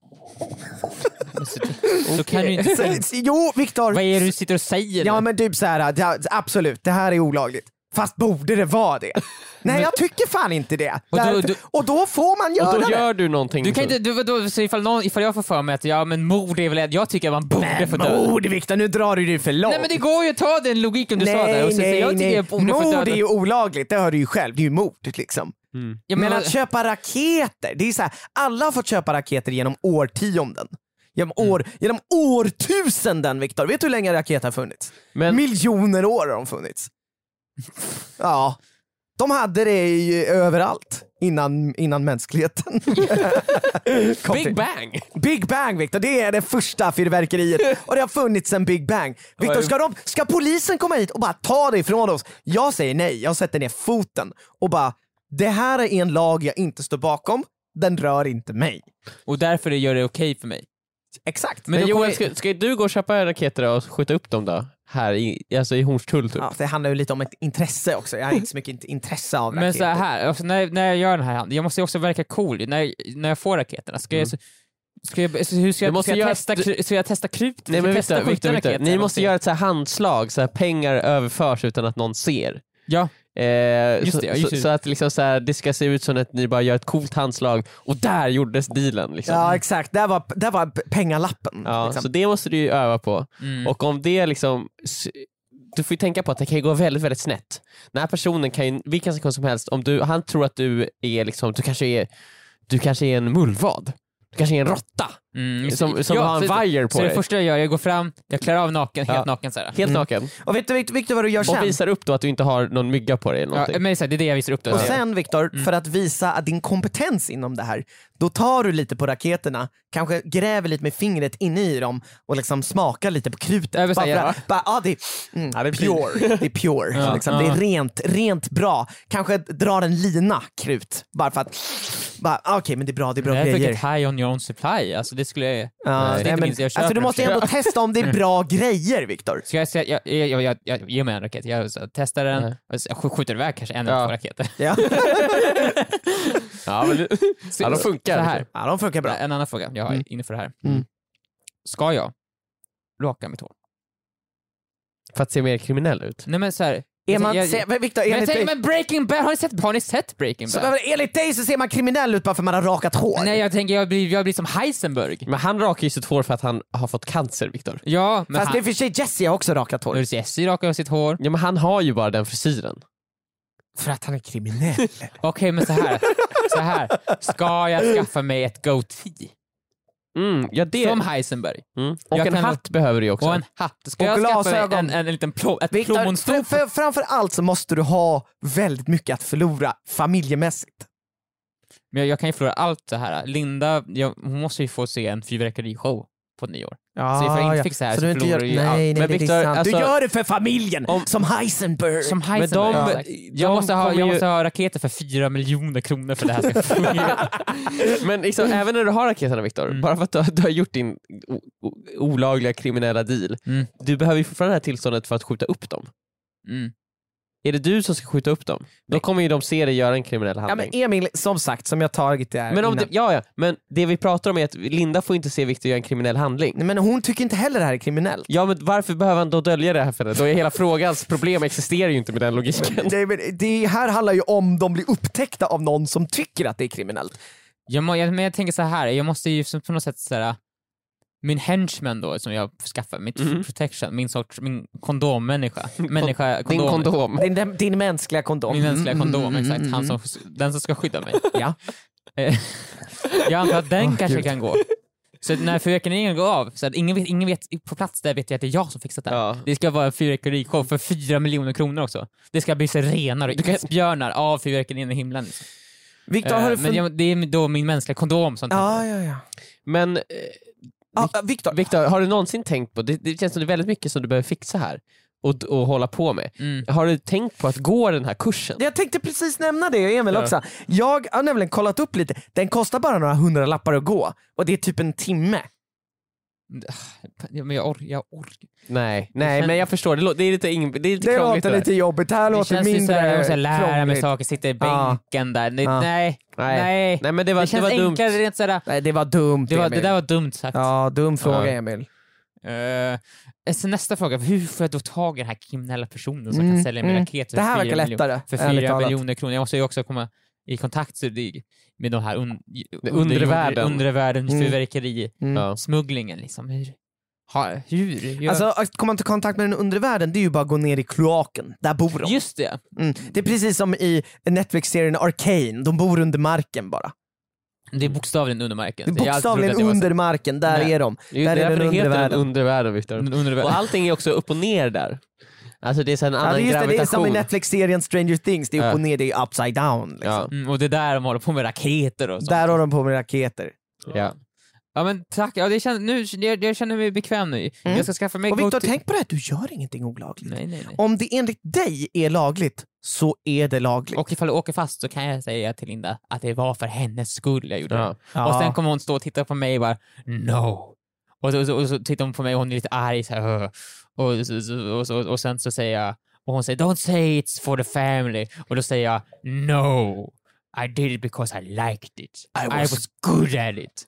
Så kan du inte... Så, jo, Viktor. Vad är det du sitter och säger? Ja men typ så här, absolut, det här är olagligt. Fast borde det vara det? Nej jag tycker fan inte det. Och då- Därför, du- och då får man göra Och då det. gör du någonting. Du kan inte, du, då, så ifall, någon, ifall jag får för mig att ja men mord är väl, jag tycker att man borde få döda. Mord Viktor, nu drar du det för långt. Nej men det går ju att ta den logiken du sa där och så säga jag tycker jag borde få Mord döda. är ju olagligt, det hör du ju själv. Det är ju mord liksom. Ja, Men men, att köpa raketer, det är så här, alla har fått köpa raketer genom årtionden. Genom, Mm. år, genom årtusenden Viktor, vet du hur länge raketer har funnits? Men- Miljoner år har de funnits. Ja, de hade det i, överallt innan, innan mänskligheten kom till. Big bang! Big Bang Viktor, det är det första fyrverkeriet och det har funnits sedan Big Bang. Viktor, ska, de, ska polisen komma hit och bara ta det ifrån oss? Jag säger nej, jag sätter ner foten och bara, det här är en lag jag inte står bakom, den rör inte mig. och därför gör det okej för mig. Exakt. Men Men Joel, ska, ska du gå och köpa raketer och skjuta upp dem då? Här i, alltså i Hornstull typ? Ja, det handlar ju lite om ett intresse också, jag har inte så mycket int- intresse av Men raketer. så här, alltså, när, när jag gör den här handen, jag måste ju också verka cool när, när jag får raketerna. Ska jag, ska jag, hur ska Du jag, måste ska jag, göra- testa, kru- ska jag testa krut? Nej men testa skjuta Viktor, raketer ni måste göra ett så här handslag, så här pengar överförs utan att någon ser. Ja, Eh, Just så, det, ja, just så, det. så att liksom så här, det ska se ut som att ni bara gör ett coolt handslag och där gjordes dealen. Liksom. Ja exakt, där var, där var pengalappen. Ja, liksom. Så det måste du ju öva på. mm. Och om det liksom du får ju tänka på att det kan ju gå väldigt, väldigt snett. Den här personen kan ju, vilken sekund som helst, om du, han tror att du är liksom, du kanske är, du kanske är en mullvad. Du kanske är en råtta Mm, som, det. som Ja, har en så- vajer på Så det dig. första jag gör, jag går fram, jag klär av naken, helt Ja. naken såhär. Helt Mm. naken. Och vet du, vet, vet du vad du gör Och sen? visar upp då att du inte har någon mygga på dig eller Ja, någonting. men så här, det är det jag visar upp då. Och Så- sen Viktor, Mm. för att visa att din kompetens inom det här, då tar du lite på raketerna, kanske gräver lite med fingret inne i dem och liksom smakar lite på krutet. Bara att, bara, ah, det, är, mm, Ja, det är pure. det är pure. Ja, liksom. ja. Det är rent, rent bra. Kanske drar en lina krut, bara för att, bara, ah, okej men det är bra, det är bra Det är grejer. high on your own supply, alltså det skulle jag... Ja, det är nej, men, minst jag alltså, du måste ju ändå testa om det är bra grejer Viktor. Ska jag säga, jag, jag, jag, jag, jag ger mig en raket, jag så, testar den, så, jag sk- skjuter iväg kanske en Ja. eller två raketer. Ja. Ja, men, det- ja, de funkar. Så här, ja, de funkar bra. en annan fråga jag har Mm. inför det här. Mm. Ska jag raka mitt hår? För att se mer kriminell ut. Nej men så här, Är man, jag- se, men Victor, Men, dig, men Breaking Bad, har ni sett, har ni sett Breaking så, Bad? enligt dig så ser man kriminell ut bara för man har rakat hår? Nej jag tänker jag blir, jag blir som Heisenberg. Men han rakar ju sitt hår för att han har fått cancer Viktor. Ja, men Fast han, det är för sig Jesse har också rakat hår. Jesse rakar sitt hår. Ja men han har ju bara den frisyren. För att han är kriminell. Okej men så här. så här. ska jag skaffa mig ett goatee? Mm, ja det... Som Heisenberg. Mm. Och Jag en hatt behöver du också. Och en hatt. Ska Och jag skaffa glasögon. en, en, en liten plom, ett Victor, för, plommonstop? för, framför allt så måste du ha väldigt mycket att förlora familjemässigt. Men jag, jag kan ju förlora allt det här. Linda, jag, hon måste ju få se en fyrverkerishow på nyår. Ja, Så ifall jag inte fixar det här så så du inte gör, nej, nej, Men Victor, alltså- du gör det för familjen, Om- som Heisenberg. Som Men Heisenberg. de, de jag, måste ha, jag ju- måste ha raketer för fyra miljoner kronor för det här ska fungera. Men liksom, även när du har raketerna Viktor, Mm. bara för att du, har- du har gjort din olagliga kriminella deal, Mm. du behöver ju fortfarande det här tillståndet för att skjuta upp dem. Mm. Är det du som ska skjuta upp dem? Då kommer ju de se dig göra en kriminell ja, handling. men Emil, som sagt, som jag tagit det här men, om innan. det, ja, ja, men det vi pratar om är att Linda får inte se Viktor göra en kriminell handling. Nej, men hon tycker inte heller det här är kriminellt. Ja men varför behöver han då dölja det här för henne? Då är hela frågans problem existerar ju inte med den logiken. Det, men det här handlar ju om de blir upptäckta av någon som tycker att det är kriminellt. Jag, må, jag, men jag tänker så här, jag måste ju som på något sätt såhär, min henchman då som jag skaffar, mitt Mhm. protection, min sorts, min kondommänniska, människa, Din kondom, kondom. Din, din mänskliga kondom. min mänskliga Mm, kondom, mm, exakt, mm, han mm. som, den som ska skydda mig. Ja. Eh, jag antar att den Åh, kanske Gud. kan gå. Så när fyrverkerierna går av, så att ingen vet, ingen vet på plats där vet jag att det är jag som fixat det. Ja. Det ska vara en fyrverkerishow för fyra miljoner kronor också. Det ska bli sirener och isbjörnar av fyrverkerierna i himlen. Liksom. Victor, har du Eh, men jag, det är då min mänskliga kondom som Ja, ja, ja. Men ja, Victor, Viktor, har du någonsin tänkt på, det, det känns som det är väldigt mycket som du behöver fixa här och, och hålla på med. Mm. Har du tänkt på att gå den här kursen? jag tänkte precis nämna det Emil Ja. också. Jag har nämligen kollat upp lite, den kostar bara några hundra lappar att gå och det är typ en timme. Ja, men jag orkar, jag orkar. Nej, nej känns- men jag förstår, det, det är lite, ing, det är lite Det krångligt låter det lite jobbigt, det här Det låter känns ju mindre såhär, jag måste lära mig krångligt. saker, sitta i Ja. bänken där. Det, Ja. Nej, Nej. nej. Nej men det var, Det det känns var dumt. enklare rent sådär. Nej det var dumt Det, var, det där var dumt sagt. Ja, dum fråga Ja. Emil. Uh, så nästa fråga, hur får jag då tag i den här kriminella personen som Mm, kan sälja min mm. raket för Det här fyra verkar miljoner- lättare, För ärligt fyra talat. miljoner kronor. Jag måste ju också komma i kontakt så det- med de här un, undre världen. undre världen, Mm. fyrverkeri, Mm. Smugglingen liksom. Hur? Ha, hur? gör- Alltså att komma i kontakt med den undre världen det är ju bara att gå ner i kloaken, där bor de. Just det. Mm. Det är precis som i Netflix-serien Arcane, de bor under marken bara. Det är bokstavligen under marken. Det är bokstavligen det under marken, där Nej. är de. Det är Där är den det heter den världen. undre världen Viktor. Den Och allting är också upp och ner där. Alltså det är så en Ja, annan det, är just det, det är som i gravitation. Netflix-serien Stranger Things, det är upp Ja. och ner, det är upside down. Liksom. Ja, Mm, och det är där de håller på med raketer och sånt. Där har de på med raketer. ja. Ja men tack, ja, det känns, nu, jag, jag känner mig bekväm nu. Mm. Jag ska skaffa mig Och Viktor, tänk på det här, du gör ingenting olagligt. Nej, nej, nej. Om det enligt dig är lagligt, så är det lagligt. Och ifall du åker fast så kan jag säga till Linda att det var för hennes skull jag gjorde Ja. det. Ja. Och sen kommer hon stå och titta på mig och bara no. Och så, och så, och så tittar hon på mig och hon är lite arg så här, Och, och, så, och sen så säger jag, och hon säger don't say it's for the family. Och då säger jag no. I did it because I liked it. I I was, was- good at it.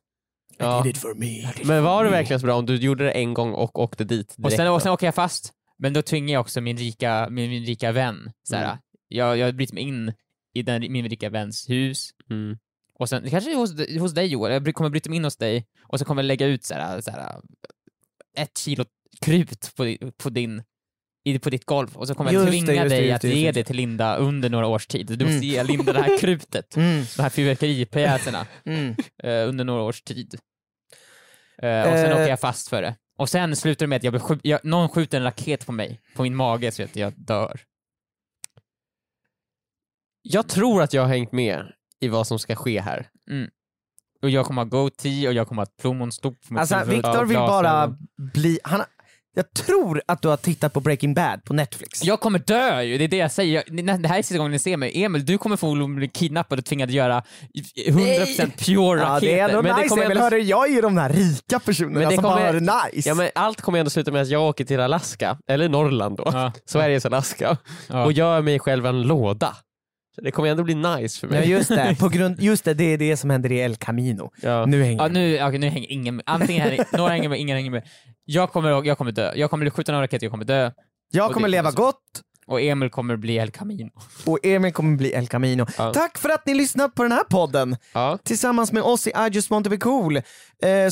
Ja. it for me. Men var det verkligen så bra om du gjorde det en gång och åkte dit Och direkt sen, och sen åker jag fast, men då tvingar jag också min rika, min, min rika vän. Så här, Mm. jag, jag bryter mig in i den, min rika väns hus, Mm. och sen, kanske hos, hos dig Joel, jag kommer bryta mig in hos dig, och så kommer jag lägga ut så här, så här, ett kilo krut på, på din på ditt golv och så kommer jag Just det, tvinga just det, dig just att just ge det. till Linda under några års tid. Du måste Mm. ge Linda det här krutet, Mm, de här fyrverkeripjäserna, mm. eh, under några års tid. Eh, och sen Eh. åker jag fast för det. Och sen slutar det med att jag blir jag, någon skjuter en raket på mig, på min mage, så att jag dör. Jag tror att jag har hängt med i vad som ska ske här. Och jag kommer ha goatee och jag kommer ha plommonstop Alltså Viktor vill bara bli... Han, jag tror att du har tittat på Breaking Bad på Netflix. Jag kommer dö ju, det är det jag säger. Jag, det här är sista gången ni ser mig. Emil, du kommer förmodligen bli kidnappad och tvingad göra 100% pure Ja, raketer. det är ändå Men det nice kommer Emil, ändå- hörru, jag är ju de där rika personerna Men det som kommer- bara har det nice. Ja, men allt kommer ändå sluta med att jag åker till Alaska, eller Norrland då, Ja. Sveriges Alaska, Ja. och gör mig själv en låda. Det kommer ändå bli nice för Ja mig. just det, på grund, just det, det är det som händer i El Camino. Ja. Nu hänger Ja, nu, okej, nu hänger ingen med. Antingen hänger, några hänger med, ingen hänger med. Jag kommer, jag kommer dö. Jag kommer bli skjuten av raketer, jag kommer dö. Jag och kommer det- leva gott Och Emil kommer bli El Camino. och Emil kommer bli El Camino. Ja. Tack för att ni lyssnat på den här podden Ja. tillsammans med oss i I just want to be cool. Eh,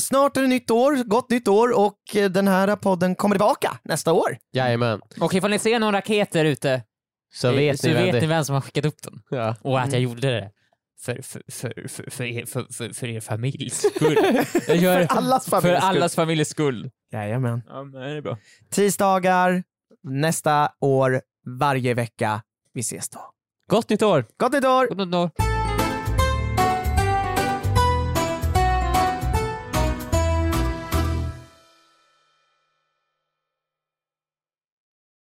snart är det nytt år, gott nytt år och eh, den här podden kommer tillbaka nästa år. Jajamän. Och ifall ni ser någon raket där ute Så vet så ni vem vet det ni vem som har skickat upp den. Ja. Och att jag gjorde det för, för, för, för, för, er, för, för, för er familjs skull. Jag gör det För allas för familjs skull. allas familjs skull. Jajamän. Ja, men det är bra. Tisdagar nästa år, varje vecka. Vi ses då. Gott nytt år! Gott nytt år! God, god, god.